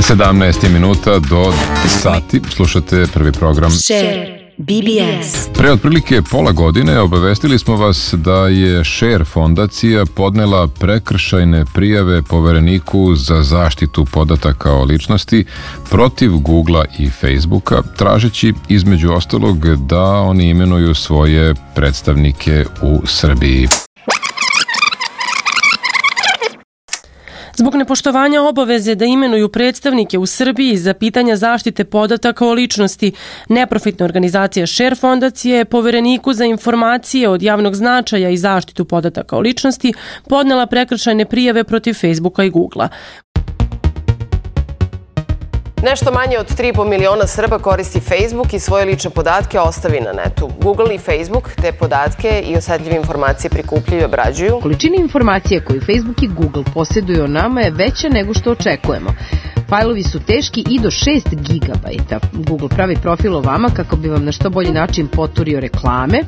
17 minuta do sati. Slušate prvi program. Share. BBS. Pre otprilike pola godine obavestili smo vas da je Share fondacija podnela prekršajne prijave povereniku za zaštitu podataka o ličnosti protiv Googlea i Facebooka, tražeći između ostalog da oni imenuju svoje predstavnike u Srbiji. Zbog nepoštovanja obaveze da imenuju predstavnike u Srbiji za pitanja zaštite podataka o ličnosti, neprofitna organizacija Share fondacije povereniku za informacije od javnog značaja i zaštitu podataka o ličnosti podnela prekršajne prijave protiv Facebooka i Googlea. Nešto manje od 3,5 miliona Srba koristi Facebook i svoje lične podatke ostavi na netu. Google i Facebook te podatke i osetljive informacije prikupljaju i obrađuju. Količina informacije koju Facebook i Google posjeduju o nama je veća nego što očekujemo. Fajlovi su teški i do 6 gigabajta. Google pravi profil o vama kako bi vam na što bolji način poturio reklame.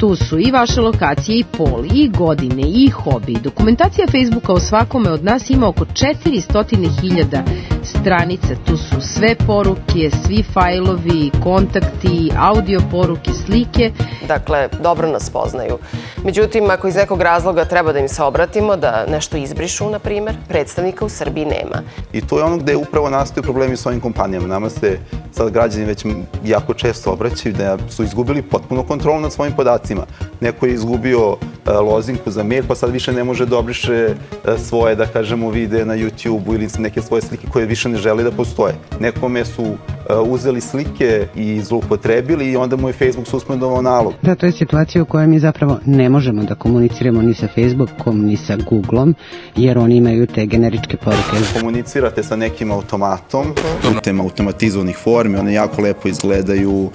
Tu su i vaše lokacije i pol, i godine, i hobi. Dokumentacija Facebooka o svakome od nas ima oko 400.000 stranica. Tu su sve poruke, svi fajlovi, kontakti, audio poruke, slike. Dakle, dobro nas poznaju. Međutim, ako iz nekog razloga treba da im se obratimo, da nešto izbrišu, na primer, predstavnika u Srbiji nema. I to je ono gde upravo nastaju problemi s ovim kompanijama. Nama se sad građani već jako često obraćaju da su izgubili potpuno kontrolu nad svojim podacima. Neko je izgubio uh, lozinku za mail, pa sad više ne može da obriše uh, svoje, da kažemo, vide na YouTube-u ili neke svoje slike koje više ne želi da postoje. Nekome su uh, uzeli slike i zloupotrebili i onda mu je Facebook suspendovao nalog. Da, to je situacija u kojoj mi zapravo ne možemo da komuniciramo ni sa Facebookom, ni sa Googleom, jer oni imaju te generičke poruke. Komunicirate sa nekim automatom, putem automatizovanih formi, one jako lepo izgledaju,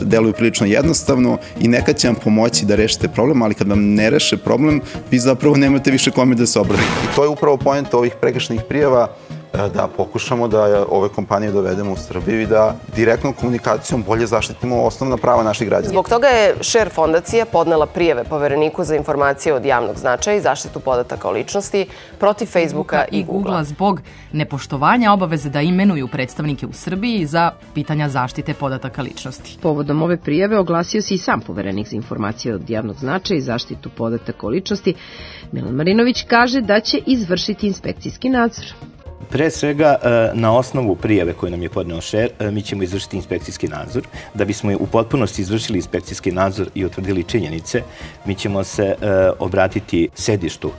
deluju prilično jednostavno i nekad će vam pomoći da rešite problem, ali kad vam ne reše problem, vi zapravo nemate više kome da se obratite. I to je upravo pojenta ovih prekršnih prijava, da pokušamo da ove kompanije dovedemo u Srbiju i da direktnom komunikacijom bolje zaštitimo osnovna prava naših građana. Zbog toga je Share fondacija podnela prijeve povereniku za informacije od javnog značaja i zaštitu podataka o ličnosti protiv Facebooka i Googlea. zbog nepoštovanja obaveze da imenuju predstavnike u Srbiji za pitanja zaštite podataka ličnosti. Povodom ove prijeve oglasio se i sam poverenik za informacije od javnog značaja i zaštitu podataka o ličnosti. Milan Marinović kaže da će izvršiti inspekcijski nadzor. Pre svega, e, na osnovu prijave koju nam je podneo šer, e, mi ćemo izvršiti inspekcijski nadzor. Da bismo u potpunosti izvršili inspekcijski nadzor i utvrdili činjenice, mi ćemo se e, obratiti sedištu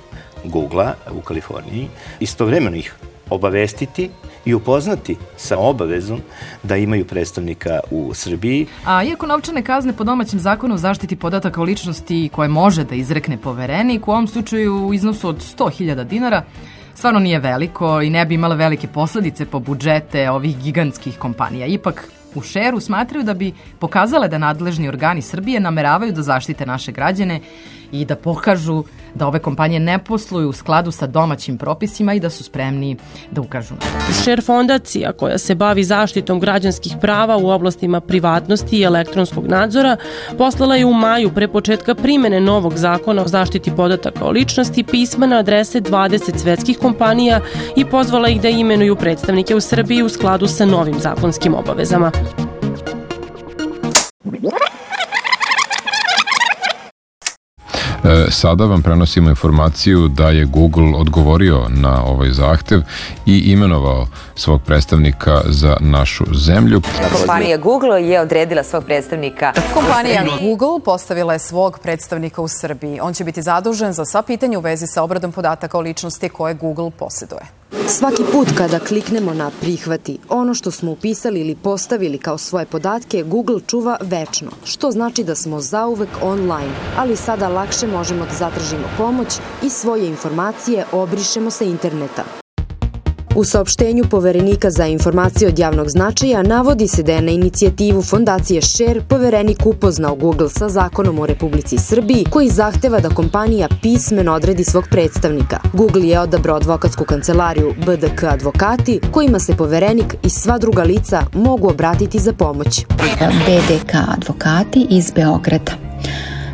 Google-a u Kaliforniji, istovremeno ih obavestiti i upoznati sa obavezom da imaju predstavnika u Srbiji. A iako novčane kazne po domaćem zakonu o zaštiti podataka o ličnosti koje može da izrekne poverenik, u ovom slučaju u iznosu od 100.000 dinara, stvarno nije veliko i ne bi imala velike posledice po budžete ovih gigantskih kompanija. Ipak, u šeru smatraju da bi pokazale da nadležni organi Srbije nameravaju da zaštite naše građane i da pokažu da ove kompanije ne posluju u skladu sa domaćim propisima i da su spremni da ukažu. Share fondacija koja se bavi zaštitom građanskih prava u oblastima privatnosti i elektronskog nadzora poslala je u maju pre početka primene novog zakona o zaštiti podataka o ličnosti pisma na adrese 20 svetskih kompanija i pozvala ih da imenuju predstavnike u Srbiji u skladu sa novim zakonskim obavezama. Sada vam prenosimo informaciju da je Google odgovorio na ovaj zahtev i imenovao svog predstavnika za našu zemlju. Kompanija Google je odredila svog predstavnika. Kompanija Google postavila je svog predstavnika u Srbiji. On će biti zadužen za sva pitanja u vezi sa obradom podataka o ličnosti koje Google posjeduje. Svaki put kada kliknemo na prihvati, ono što smo upisali ili postavili kao svoje podatke Google čuva večno, što znači da smo zauvek online, ali sada lakše možemo da zatražimo pomoć i svoje informacije obrišemo sa interneta. U saopštenju poverenika za informacije od javnog značaja navodi se da je na inicijativu fondacije Share poverenik upoznao Google sa zakonom u Republici Srbiji koji zahteva da kompanija pismeno odredi svog predstavnika. Google je odabrao advokatsku kancelariju BDK Advokati kojima se poverenik i sva druga lica mogu obratiti za pomoć. BDK Advokati iz Beograda.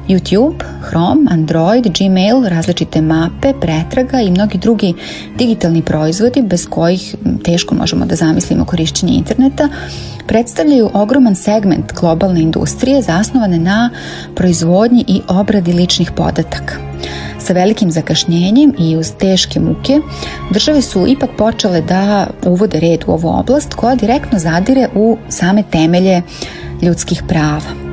YouTube, Chrome, Android, Gmail, različite mape, pretraga i mnogi drugi digitalni proizvodi bez kojih teško možemo da zamislimo korišćenje interneta, predstavljaju ogroman segment globalne industrije zasnovane na proizvodnji i obradi ličnih podataka. Sa velikim zakašnjenjem i uz teške muke, države su ipak počele da uvode red u ovu oblast koja direktno zadire u same temelje ljudskih prava.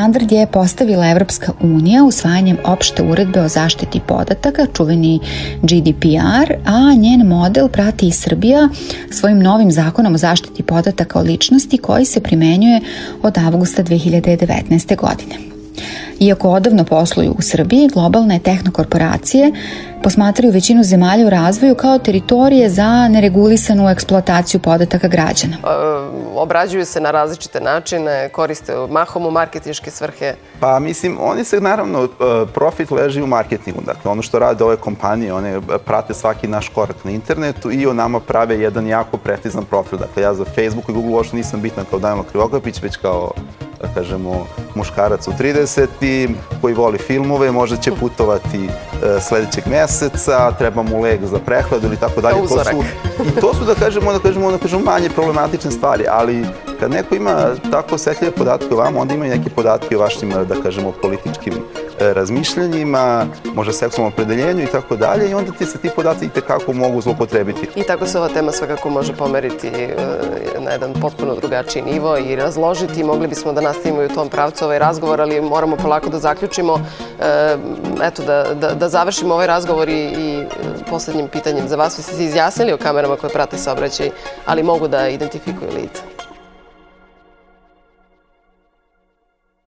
Standard je postavila Evropska unija usvajanjem opšte uredbe o zaštiti podataka, čuveni GDPR, a njen model prati i Srbija svojim novim zakonom o zaštiti podataka o ličnosti koji se primenjuje od avgusta 2019. godine. Iako odavno posluju u Srbiji, globalne tehnokorporacije posmatraju većinu zemalja u razvoju kao teritorije za neregulisanu eksploataciju podataka građana. E, obrađuju se na različite načine, koriste mahom u marketinške svrhe. Pa mislim, oni se naravno, e, profit leži u marketingu. Dakle, ono što rade ove kompanije, one prate svaki naš korak na internetu i o nama prave jedan jako precizan profil. Dakle, ja za Facebook i Google uopšte nisam bitna kao Dajmo Krivokapić, već kao da kažemo, muškarac u 30. koji voli filmove, možda će putovati e, sledećeg meseca, treba mu leg za prehladu ili tako dalje. To su, I to su, da kažemo, da kažemo, da kažemo manje problematične stvari, ali kad neko ima tako osetljive podatke o vama, onda ima i neke podatke o vašim, da kažemo, političkim razmišljanjima, možda seksualnom opredeljenju i tako dalje i onda ti se ti podaci i tekako mogu zlopotrebiti. I tako se ova tema svakako može pomeriti e, na jedan potpuno drugačiji nivo i razložiti. Mogli bismo da nastavimo i u tom pravcu ovaj razgovor, ali moramo polako da zaključimo, e, eto, da, da, da završimo ovaj razgovor i, i poslednjim pitanjem za vas. Vi ste se izjasnili o kamerama koje prate saobraćaj, ali mogu da identifikuju lica.